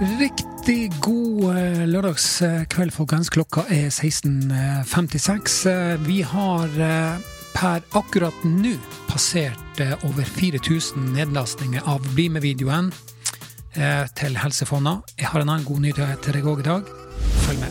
Riktig god eh, lørdagskveld, folkens. Klokka er 16.56. Eh, vi har eh, per akkurat nå passert over 4000 nedlastninger av Bli med-videoen til Helsefonna. Jeg har en annen god nyhet til deg òg i dag. Følg med.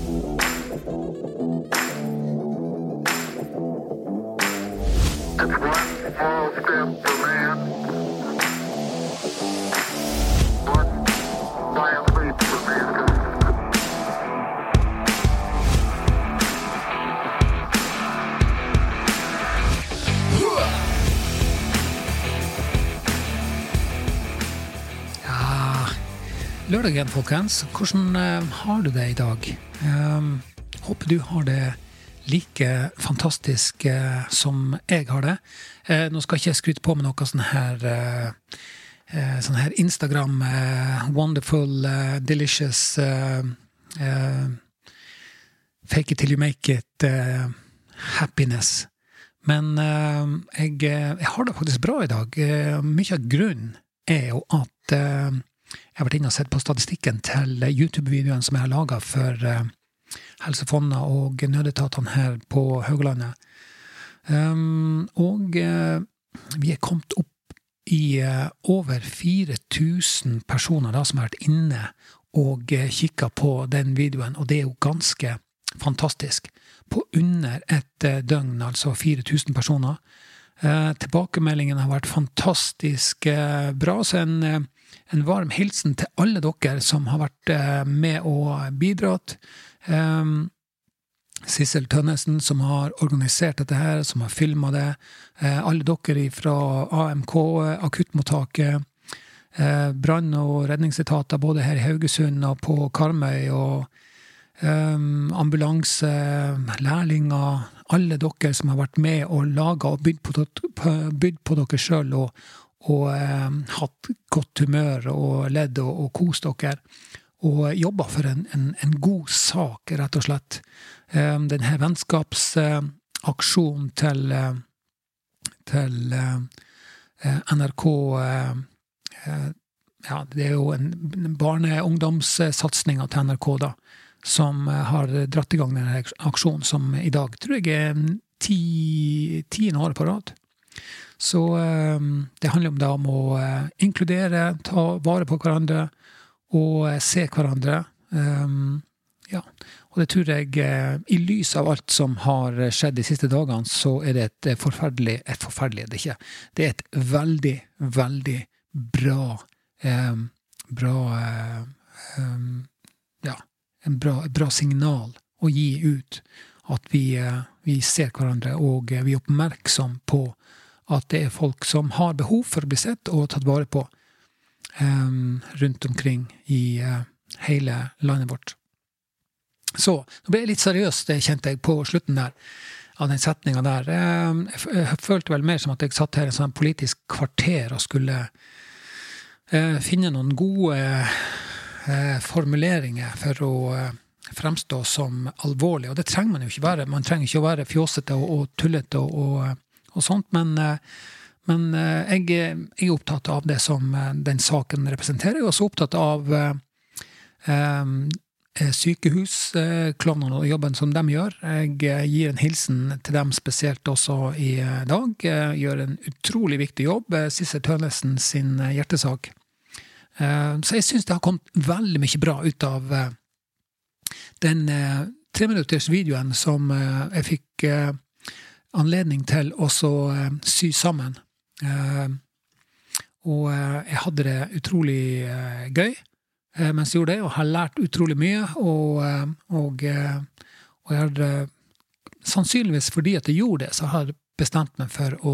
Lørdag igjen, folkens. Hvordan uh, har du det i dag? Jeg håper du har det like fantastisk uh, som jeg har det. Uh, nå skal ikke jeg skryte på med noe sånn her sånn her Instagram wonderful, delicious Fake it till you make it happiness. Men jeg, jeg, har det faktisk bra i dag. mye av grunnen er jo at jeg har vært inne og sett på statistikken til YouTube-videoen som jeg har laga for uh, Helsefondet og nødetatene her på Haugalandet. Um, og uh, vi er kommet opp i uh, over 4000 personer da, som har vært inne og kikka på den videoen, og det er jo ganske fantastisk. På under et døgn, altså 4000 personer. tilbakemeldingen har vært fantastisk bra. så en en varm hilsen til alle dere som har vært eh, med og bidratt. Um, Sissel Tønnesen, som har organisert dette her, som har filma det. Eh, alle dere fra AMK, akuttmottaket. Eh, brann- og redningsetater både her i Haugesund og på Karmøy. Og um, ambulanse, lærlinger. Alle dere som har vært med og laga og bydd på, bydd på dere sjøl og, og eh, hatt godt humør og ledd og, og kost dere. Og jobba for en, en, en, god sak, rett og slett. Eh, denne vennskapsaksjonen til, eh, til eh, NRK eh, eh, ja, det er jo en barne- og ungdomssatsinga til NRK, da, som har dratt i gang denne aksjonen, som i dag tror jeg er tiende året på rad. Så ehm, det handler om, da, om å eh, inkludere, ta vare på hverandre og eh, se hverandre. Ehm, ja. Og det tror jeg, eh, i lys av alt som har skjedd de siste dagene, så er det et forferdelig Et forferdelig er det ikke. Det er et veldig, veldig bra eh, Bra eh, Ja, en bra, bra, signal å gi ut. At vi, eh, vi ser hverandre, og vi er oppmerksom på at det er folk som har behov for å bli sett og tatt vare på um, rundt omkring i uh, hele landet vårt. Så nå ble jeg litt seriøs, det kjente jeg på slutten der, av den setninga der. Um, jeg følte vel mer som at jeg satt her i en sånn politisk kvarter og skulle uh, finne noen gode uh, formuleringer for å fremstå som alvorlig. Og det trenger man jo ikke være. Man trenger ikke å være fjåsete og, og tullete og, og og sånt, men, eh, men eh, jeg, er opptatt av det som eh, den saken representerer. Jeg er også opptatt av eh, sykehusklovnene og jobben som de gjør. Jeg gir en hilsen til dem spesielt også i dag. Jeg gjør en utrolig viktig jobb. Sissel Tønnesen sin hjertesak. Så jeg syns det har kommet veldig mye bra ut av den treminutters videoen som jeg fikk anledning til å eh, sy sammen. Eh, og eh, jeg hadde det utrolig gøy mens jeg gjorde det, og har lært utrolig mye. Og, og, og jeg har sannsynligvis fordi at jeg gjorde det, så har jeg bestemt meg for å,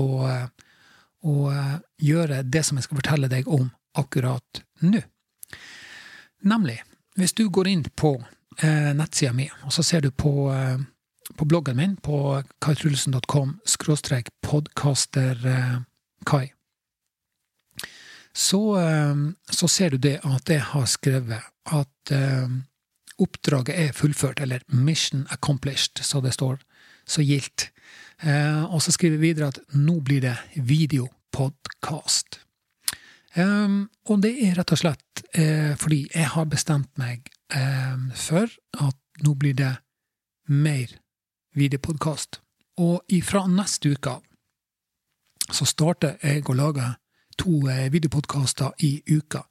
å gjøre det som jeg skal fortelle deg om akkurat nå. Nemlig, hvis du går inn på nettsida mi, og så ser du på på bloggen min på kaitrulsen.com skråstrek podkasterkai. Så, eh, så, ser du det at jeg har skrevet at uh, oppdraget er fullført, eller 'mission accomplished', så det står så gildt. Og så skriver jeg videre at nå blir det videopodkast. Og det er rett og slett eh, fordi jeg har bestemt meg eh, for at nå blir det mer videopodkast. Og ifra neste uke så starter jeg å lage to eh, videopodkaster i uka.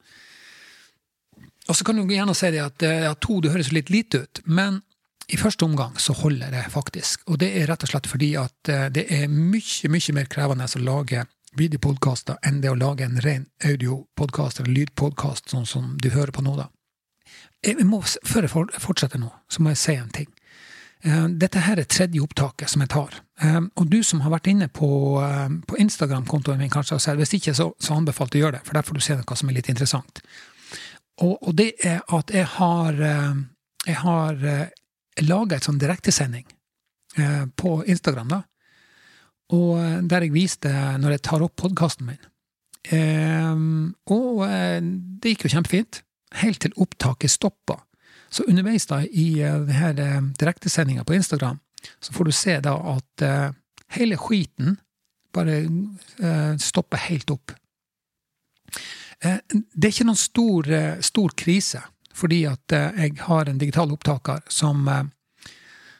Og så kan du gjerne si det at ja, to det høres litt lite ut, men i første omgang så holder det faktisk. Og det er rett og slett fordi at eh, det er mye, mye mer krevende å lage videopodkaster enn det å lage en ren audiopodkast eller lydpodkast, sånn som du hører på nå, da. Jeg må, før jeg fortsetter nå, så må jeg si en ting. Eh, dette her er tredje opptaket som jeg tar. Eh, og du som har vært inne på, på Instagram-kontoen min, kanskje sett Hvis ikke, så, så anbefaler jeg å gjøre det, for der får du se noe som er litt interessant. Og, og det er at jeg har, jeg har laga et sånn direktesending eh, på Instagram, da. Og eh, der jeg viste når jeg tar opp podkasten min. Eh, og eh, det gikk jo kjempefint, helt til opptaket stoppa. Så underveis da i uh, denne direktesendinga på Instagram, så får du se da at uh, hele skiten bare stopper helt opp. det er ikke noen stor, stor krise fordi at eh, jeg har en digital opptaker som, eh,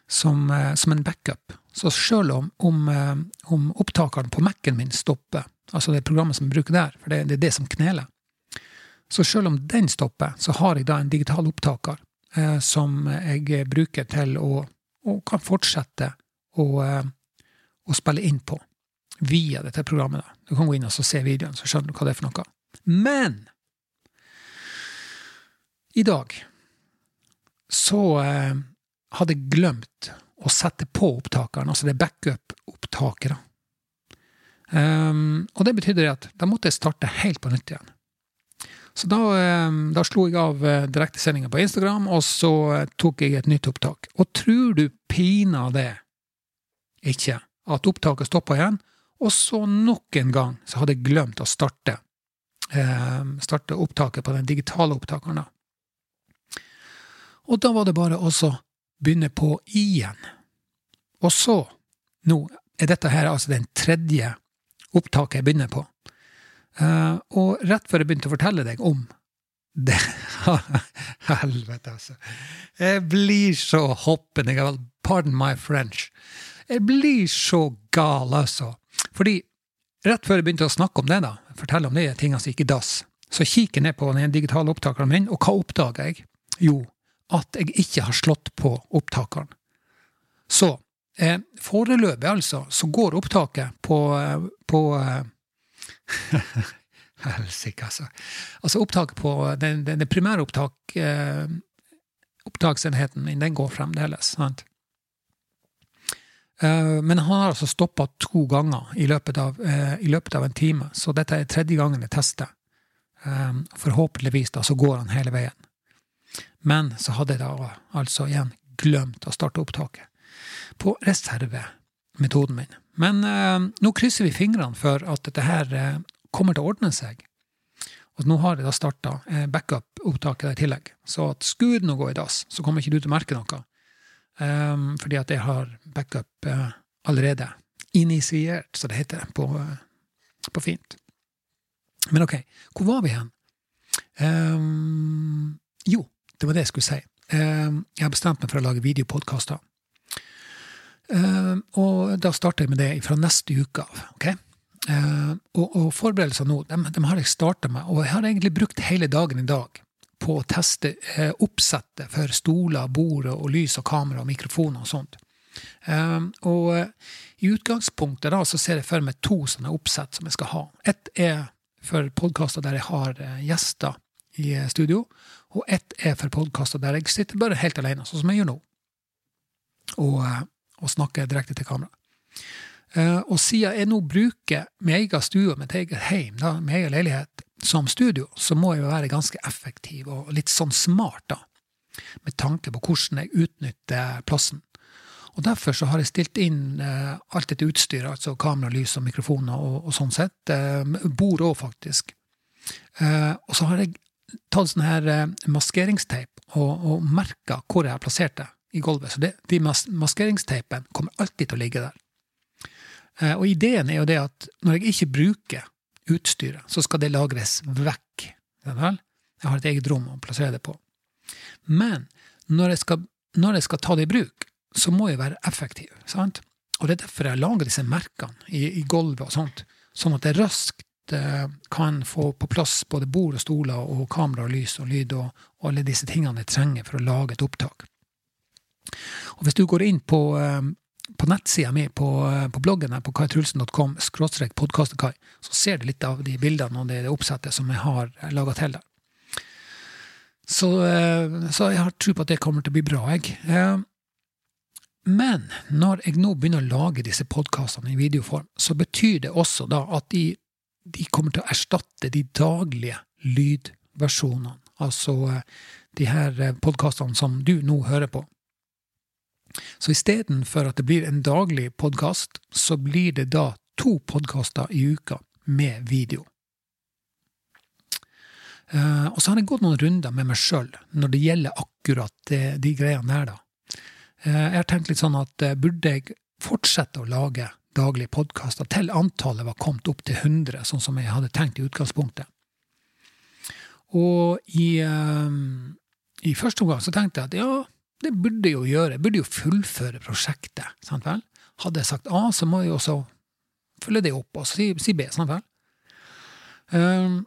som, eh, som en backup. Så selv om, om, om opptakeren på Mac-en min stopper, altså det programmet som jeg bruker der, for det, det, er det som kneler, så selv om den stopper, så har jeg da en digital opptaker eh, som jeg bruker til å og kan fortsette å, å, spille inn på via dette programmet. Du kan gå inn og se videoen, så skjønner du hva det er for noe. Men i dag så eh, hadde jeg glemt å sette på opptakeren, altså det backup-opptaket. Um, og det betydde at da måtte jeg starte helt på nytt igjen. Så da, um, da slo jeg av uh, direktesendinga på Instagram, og så uh, tok jeg et nytt opptak. Og tror du pinadø ikke at opptaket stoppa igjen? Og så nok en gang så hadde jeg glemt å starte, eh, starte opptaket på den digitale opptakeren. Og da var det bare å begynne på igjen. Og så, nå er dette her altså den tredje opptaket jeg begynner på. Uh, og rett før jeg begynte å fortelle deg om det Helvete, altså. Jeg blir så hoppende gal. Pardon my French. Jeg blir så gal, altså. Fordi rett før jeg begynte å snakke om det, da, fortelle om de tingene som gikk i dass, så kikker jeg ned på den digitale opptakeren min, og hva oppdager jeg? Jo, at jeg ikke har slått på opptakeren. Så eh, foreløpig, altså, så går opptaket på, eh, på eh, Helsike, altså. Altså, opptaket på den, den, den primære opptak, eh, opptaksenheten min, den går fremdeles. sant? Eh, men han har altså stoppa to ganger i løpet, av, eh, i løpet, av, en time, så dette er tredje gangen jeg tester. Forhåpentligvis da, så går han hele veien. Men så hadde jeg da altså igjen glemt å starte opptaket på reservemetoden min. Men eh, nå krysser vi fingrene for at dette her eh, kommer til å ordne seg. Og nå har jeg da starta eh, backup-opptaket i tillegg. Så at skulle det nå gå i dass, så kommer ikke du til å merke noe. Um, fordi at jeg har backup uh, allerede initiert, så det heter på, uh, på fint. Men ok, hvor var vi hen? Um, jo, det var det jeg skulle si. Um, jeg har bestemt meg for å lage videopodkaster. Ehm, og da starter jeg med det fra neste uke av. ok? Ehm, og, og forberedelser nå, dem, dem, har jeg starta med, og jeg har egentlig brukt hele dagen i dag på å teste eh, oppsettet for stoler, bord og lys og kamera og mikrofoner og sånt. og eh, i utgangspunktet da så ser jeg for meg to sånne oppsett som jeg skal ha. Ett er for podkaster der jeg har eh, gjester i studio, og ett er for podkaster der jeg sitter bare helt alene, sånn som jeg gjør nå, og, eh, og snakker direkte til kamera. Uh, og siden jeg nå bruker min egen stue, og mitt eget hjem, da, min egen leilighet, som studio, så må jeg jo være ganske effektiv og litt sånn smart, da, med tanke på hvordan jeg utnytter plassen. Og Derfor så har jeg stilt inn uh, alt dette utstyret, altså kamera, lys og mikrofoner og, og sånn sett. Uh, bord òg, faktisk. og så har jeg tatt sånn her eh, maskeringsteip og, og merka hvor jeg har plassert det i gulvet. Så det, de mas maskeringsteipen kommer alltid til å ligge der. Eh, og ideen er jo det at når jeg ikke bruker utstyret, så skal det lagres vekk. Jeg har et eget rom å plassere det på. Men når jeg skal, når jeg skal ta det i bruk, så må jeg være effektiv. sant? Og det er derfor jeg lager disse merkene i, i gulvet og sånt, sånn at jeg raskt eh, kan få på plass både bord og stoler og kamera og lys og lyd og, og alle disse tingene jeg trenger for å lage et opptak. Og hvis du går inn på, eh, på nettsida mi på, eh, på bloggen her på kaitrulsen.com skråstrek podkastekai, så ser du litt av de bildene og det, oppsettet som jeg har laga til der. Så, eh, så, jeg har tro på at det kommer til å bli bra, jeg. Men når jeg nå begynner å lage disse podkastene i videoform, så betyr det også da at de, de kommer til å erstatte de daglige lydversjonene. Altså de her podkastene som du nå hører på. Så istedenfor at det blir en daglig podkast, så blir det da to podkaster i uka med video. Uh, og så har jeg gått noen runder med meg sjøl når det gjelder akkurat det, de greiene der, da. Uh, jeg har tenkt litt sånn at uh, burde jeg fortsette å lage daglige podkaster til antallet var kommet opp til 100, sånn som jeg hadde tenkt i utgangspunktet? Og i, i første omgang så tenkte jeg at ja, det burde jeg jo gjøre. Jeg burde jo fullføre prosjektet. sant vel? Hadde jeg sagt A, så må jeg også følge det opp og si, si B. sant vel? Um,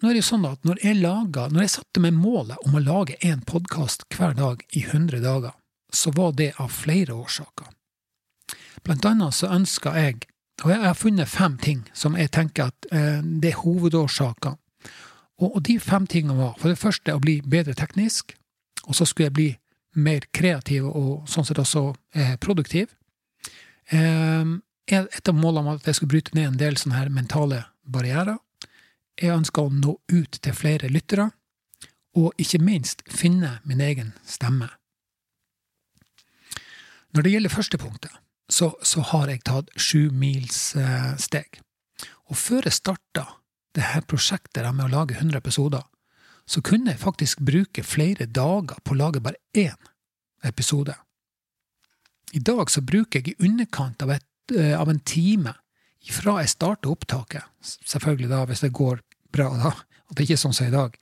nå er det jo sånn at når jeg, laget, når jeg satte meg målet om å lage én podkast hver dag i 100 dager, så var det av flere årsaker. Blant annet så ønska jeg, og jeg har funnet fem ting som jeg tenker at eh, det er hovedårsaker. Og, og de fem tingene var for det første å bli bedre teknisk, og så skulle jeg bli mer kreativ og sånn sett også eh, produktiv. Eh, et av målene var at jeg skulle bryte ned en del sånne her mentale barrierer. Jeg ønska å nå ut til flere lyttere, og ikke minst finne min egen stemme. Når det gjelder første punktet, så, så har jeg tatt sjumilssteg. Eh, og før jeg starta det her prosjektet med å lage 100 episoder, så kunne jeg faktisk bruke flere dager på å lage bare én episode. I dag så bruker jeg i underkant av, et, eh, av en time fra jeg starter opptaket, selvfølgelig da hvis det går bra, da, at det ikke er sånn som i dag,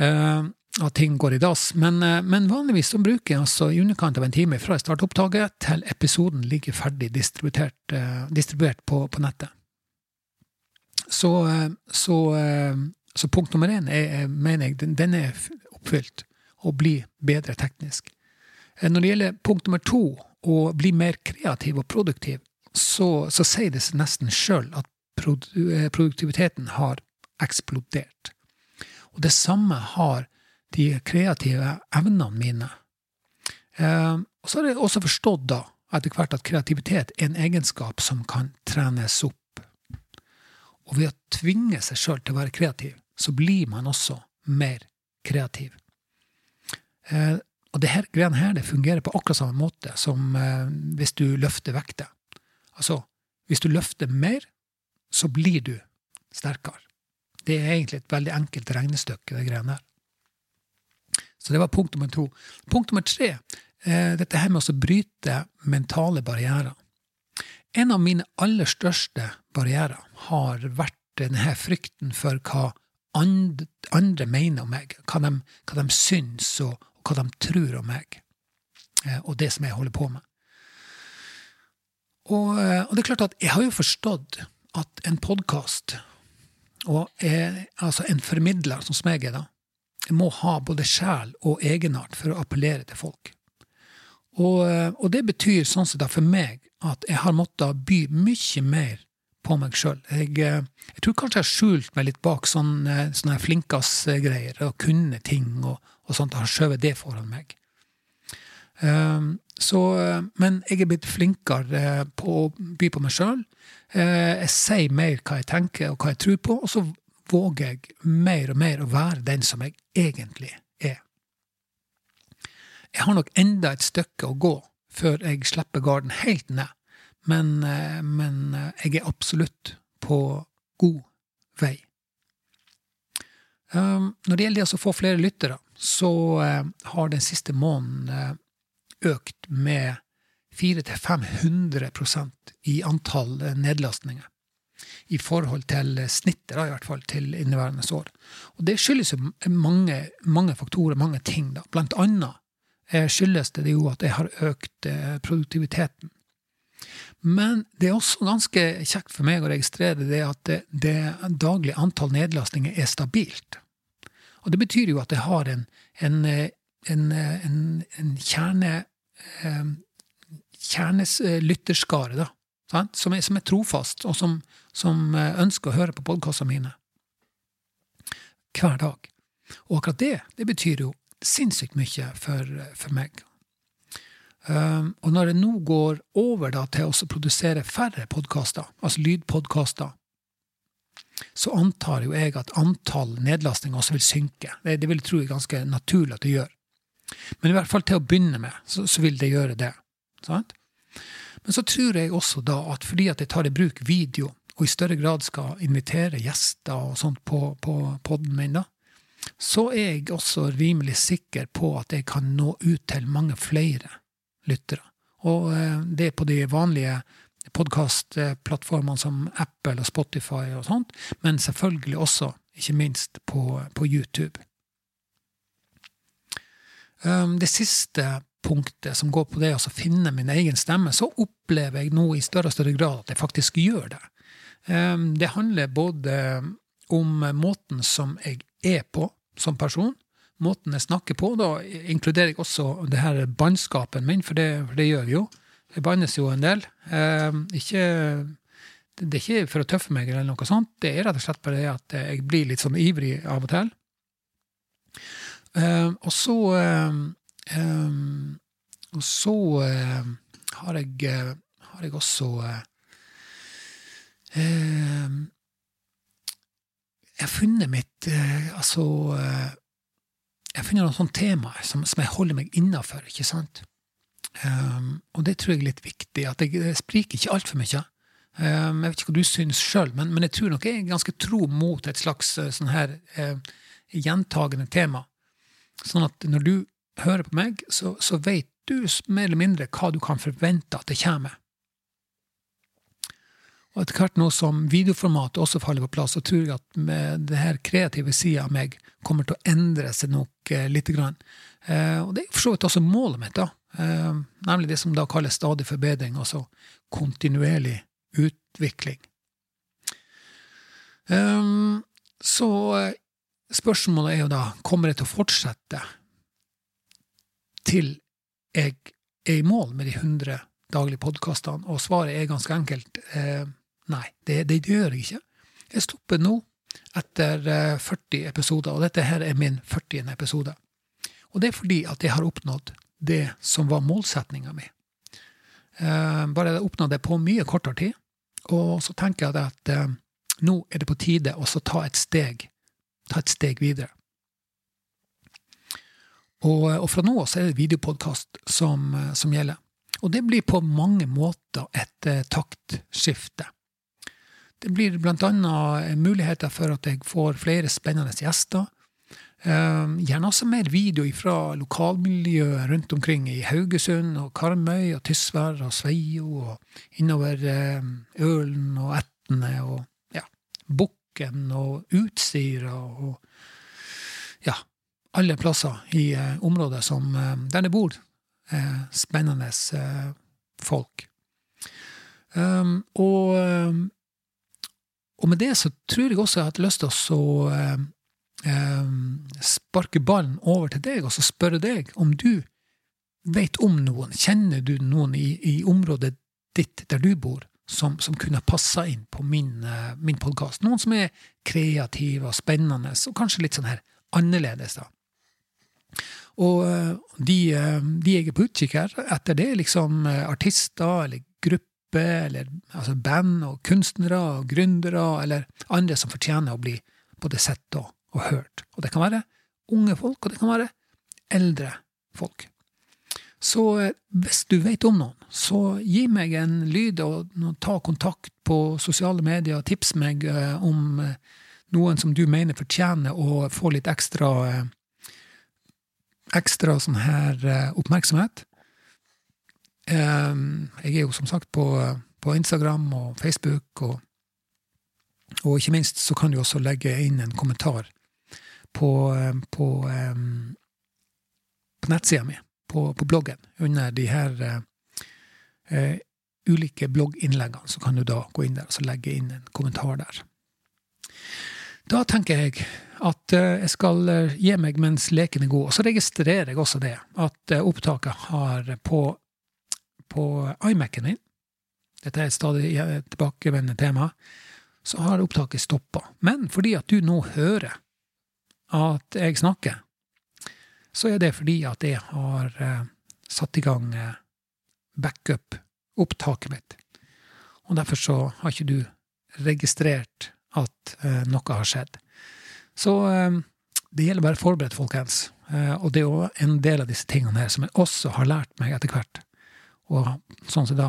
uh, at ting går i dass. Men, uh, men, vanligvis så bruker jeg altså i underkant av en time fra jeg starter opptaket til episoden ligger ferdig distribuert, distribuert på, på, nettet. Så, så så punkt nummer én er, mener jeg, den, den er oppfylt. Å bli bedre teknisk. Eh, når det gjelder punkt nummer to, å bli mer kreativ og produktiv, så, så sier det seg nesten sjøl at eh, produktiviteten har eksplodert. Og det samme har de kreative evnene mine. Eh, og så har jeg også forstått da, etter hvert at kreativitet er en egenskap som kan trenes opp. Og ved å tvinge seg sjøl til å være kreativ, så blir man også mer kreativ. Eh, og det her, greiene her det fungerer på akkurat samme måte som eh, hvis du løfter vekter. Altså, hvis du løfter mer, så blir du sterkere. Det er egentlig et veldig enkelt regnestykke, det greiene her. Så det var punkt nummer to. Punkt nummer tre, eh, dette her med å bryte mentale barrierer. En av mine aller største barrierer har vært denne frykten for hva andre, andre mener om meg, hva de, hva de syns og, og, hva de tror om meg, eh, og det som jeg holder på med. Og, eh, og det er klart at jeg har jo forstått at en podkast, altså en formidler som meg er, da, må ha både sjel og egenart for å appellere til folk. Og, eh, og det betyr sånn sett for meg at jeg har måttet by mye mer på meg sjøl. Jeg, eh, jeg, tror kanskje jeg har skjult meg litt bak sånne, sånne flinkas-greier og kunne ting og, og sånt, og har skjøvet det foran meg. Um, så, eh, men jeg er blitt flinkere på å by på meg sjøl. Jeg sier mer hva jeg tenker og hva jeg tror på, og så våger jeg mer og mer å være den som jeg egentlig er. Jeg har nok enda et stykke å gå før jeg slipper garden helt ned men, eh, men eh, jeg er absolutt på god vei. Um, når det gjelder å få flere lyttere, så eh, har den siste måneden økt med 400-500 i antall nedlastninger. i forhold til snittet, i hvert fall, til inneværende år. Og det skyldes jo mange, mange faktorer, mange ting. da. Blant annet skyldes det jo at jeg har økt produktiviteten. Men det er også ganske kjekt for meg å registrere det at det, det daglige antall nedlastninger er stabilt. Og det betyr jo at jeg har en, en, en, en kjerne kjerneslytterskare, da, som er, som er, trofast, og som, som ønsker å høre på podkastene mine hver dag. Og akkurat det, det betyr jo sinnssykt mye for, for meg. Um, og når jeg nå går over da, til å produsere færre podkaster, altså lydpodkaster, så antar jo jeg at antall nedlastinger også vil synke. Det, det vil jeg tro er ganske naturlig at det gjør. Men i hvert fall til å begynne med, så, så vil det gjøre det. Sant? Men så tror jeg også da at fordi at jeg tar i bruk video, og i større grad skal invitere gjester og sånt på, på poden min, da, så er jeg også rimelig sikker på at jeg kan nå ut til mange flere lyttere. Og eh, det er på de vanlige podkastplattformene som Apple og Spotify og sånt, men selvfølgelig også, ikke minst, på, på YouTube. Um, det siste punktet, som går på det å finne min egen stemme, så opplever jeg nå i større og større grad at jeg faktisk gjør det. Um, det handler både om måten som jeg er på som person, måten jeg snakker på. Da inkluderer jeg også det her bannskapen min, for det, for det, gjør vi jo. Det bannes jo en del. Eh, ikke, det er ikke for å tøffe meg, eller noe sånt. Det er rett og slett bare det at jeg blir litt sånn ivrig av og til. Eh, og så uh, um, Og så uh, har, jeg, har jeg også ehm, Jeg har funnet mitt Altså Jeg finner noen sånne temaer som, som, jeg holder meg innafor? Um, og det tror jeg er litt viktig. At jeg, spriker ikke altfor mye. Um, jeg vet ikke hva du synes sjøl, men, men, jeg tror nok jeg er ganske tro mot et slags sånn her gjentagende tema. Sånn at når du hører på meg, så, så vet du mer eller mindre hva du kan forvente at det kommer. Og etter hvert nå som videoformatet også faller på plass, så tror jeg at med det her kreative sida av meg kommer til å endre seg nok eh, lite grann. Eh, og det er for så vidt også målet mitt, da. Eh, nemlig det som da kalles stadig forbedring, altså kontinuerlig utvikling. Um, så eh, Spørsmålet er jo da kommer jeg til å fortsette til jeg er i mål med de 100 daglige podkastene, og svaret er ganske enkelt eh, nei, det, det, gjør jeg ikke. Jeg stopper nå etter eh, 40 episoder, og dette her er min 40. episode. Og det er fordi at jeg har oppnådd det som var målsetninga mi. Eh, bare jeg oppnådde det på mye kortere tid, og så tenker jeg at eh, nå er det på tide å ta et steg ta et steg videre. Og, og fra nå av er det videopodkast som, som, gjelder. Og det blir på mange måter et eh, taktskifte. Det blir blant annet muligheter for at jeg får flere spennende gjester. Eh, gjerne også mer video fra lokalmiljøet rundt omkring i Haugesund og Karmøy og Tysvær og Sveio og innover eh, Ølen og Etne og ja, Bukken og Utsira og ja, alle plasser i eh, området som, eh, der det bor eh, spennende eh, folk. Um, og, um, og, med det så tror jeg også jeg har hatt lyst til å um, sparke ballen over til deg og så spørre deg om du vet om noen, kjenner du noen i, i området ditt der du bor, som, som kunne passa inn på min, eh, min podkast. Noen som er kreative og spennende, og kanskje litt sånn her annerledes, da. Og uh, de, uh, de, jeg er på utkikk etter, det er liksom artister eller grupper eller altså band og kunstnere og gründere eller andre som fortjener å bli både sett og, og hørt. Og det kan være unge folk, og det kan være eldre folk. Så eh, hvis du vet om noen, så gi meg en lyd og ta kontakt på sosiale medier. Tips meg eh, om eh, noen som du mener fortjener å få litt ekstra ekstra sånn her oppmerksomhet. Jeg er jo som sagt på, på Instagram og Facebook og Og ikke minst så kan du også legge inn en kommentar på, på, på nettsida mi, på, på, bloggen, under de her uh, ulike blogginnleggene. Så kan du da gå inn der og legge inn en kommentar der. Da tenker jeg at jeg skal gi meg mens leken er god. Og så registrerer jeg også det, at opptaket har på, på iMac-en din dette er et stadig tilbakevendende tema, så har opptaket stoppa. Men fordi at du nå hører at jeg snakker, så er det fordi at jeg har eh, satt i gang eh, backup-opptaket mitt. Og derfor så har ikke du registrert at eh, noe har skjedd. Så det gjelder bare forberedt, folkens. Eh, og det er jo en del av disse tingene her som jeg også har lært meg etter hvert. Og sånn som da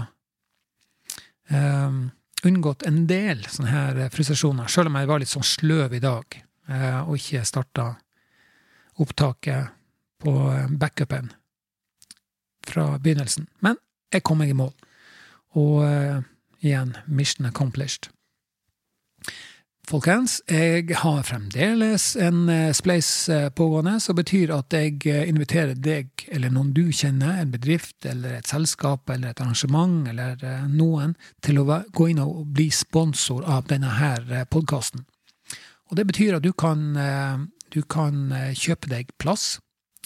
uh, unngått en del sånne her frustrasjoner, sjøl om jeg var litt sånn sløv i dag uh, og ikke starta opptaket på backupen fra begynnelsen. Men jeg kom meg i mål. Og uh, igjen, mission accomplished. Folkens, jeg har fremdeles en eh, spleis eh, pågående, som betyr at jeg eh, inviterer deg eller noen du kjenner, en bedrift eller et selskap eller et arrangement eller noen, til å gå inn og bli sponsor av denne her podkasten. Og det betyr at du kan, du kan kjøpe deg plass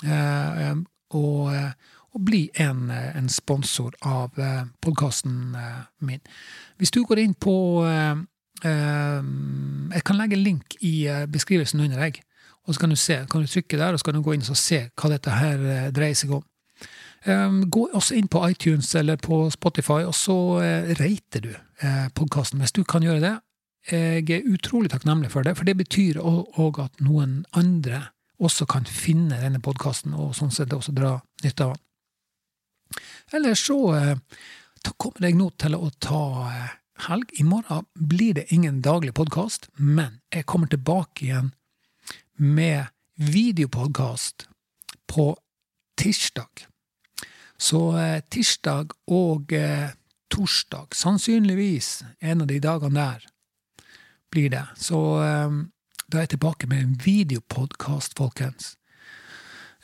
og, og bli en, en, sponsor av podkasten min. Hvis du går inn på jeg kan legge en link i eh, beskrivelsen under deg, og så kan du se, kan du trykke der og så kan du gå inn og se hva dette her eh, dreier seg om. Ehm, gå også inn på iTunes eller på Spotify, og så rater reiter du podkasten hvis du kan gjøre det. Jeg er utrolig takknemlig for det, for det betyr òg at noen andre også kan finne denne podkasten, og sånn sett også dra nytte av den. Eller så kommer jeg nå til å ta helg. I morgen blir det ingen daglig podkast, men jeg kommer tilbake igjen med videopodkast på tirsdag. Så eh, tirsdag og eh, torsdag, sannsynligvis en av de dagene der, blir det. Så eh, da er jeg tilbake med en videopodkast, folkens.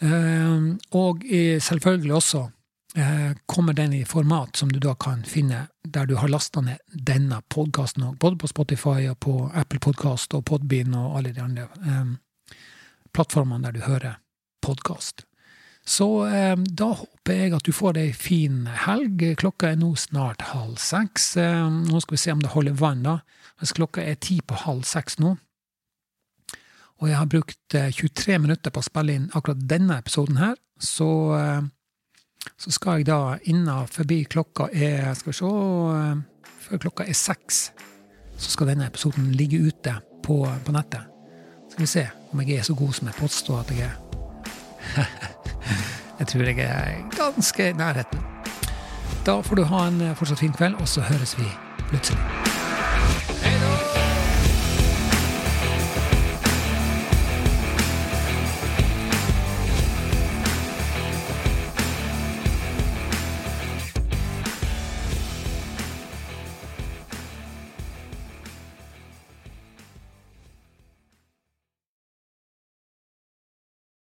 Og selvfølgelig også kommer den i format som du da kan finne der du har lasta ned denne podkasten både på Spotify og på Apple Podkast og Podbean og alle de andre um, plattformene der du hører podkast. Så um, da håper jeg at du får ei en fin helg. Klokka er nå snart halv seks. Um, nå skal vi se om det holder vann, da. Hvis klokka er ti på halv seks nå, og jeg har brukt 23 minutter på å spille inn akkurat denne episoden her, så så skal jeg da inna forbi klokka er Skal vi se Før klokka er seks, så skal denne episoden ligge ute på, på nettet. Så skal vi se om jeg er så god som jeg påstår at jeg er. jeg tror jeg er ganske i nærheten. Da får du ha en fortsatt fin kveld, og så høres vi plutselig.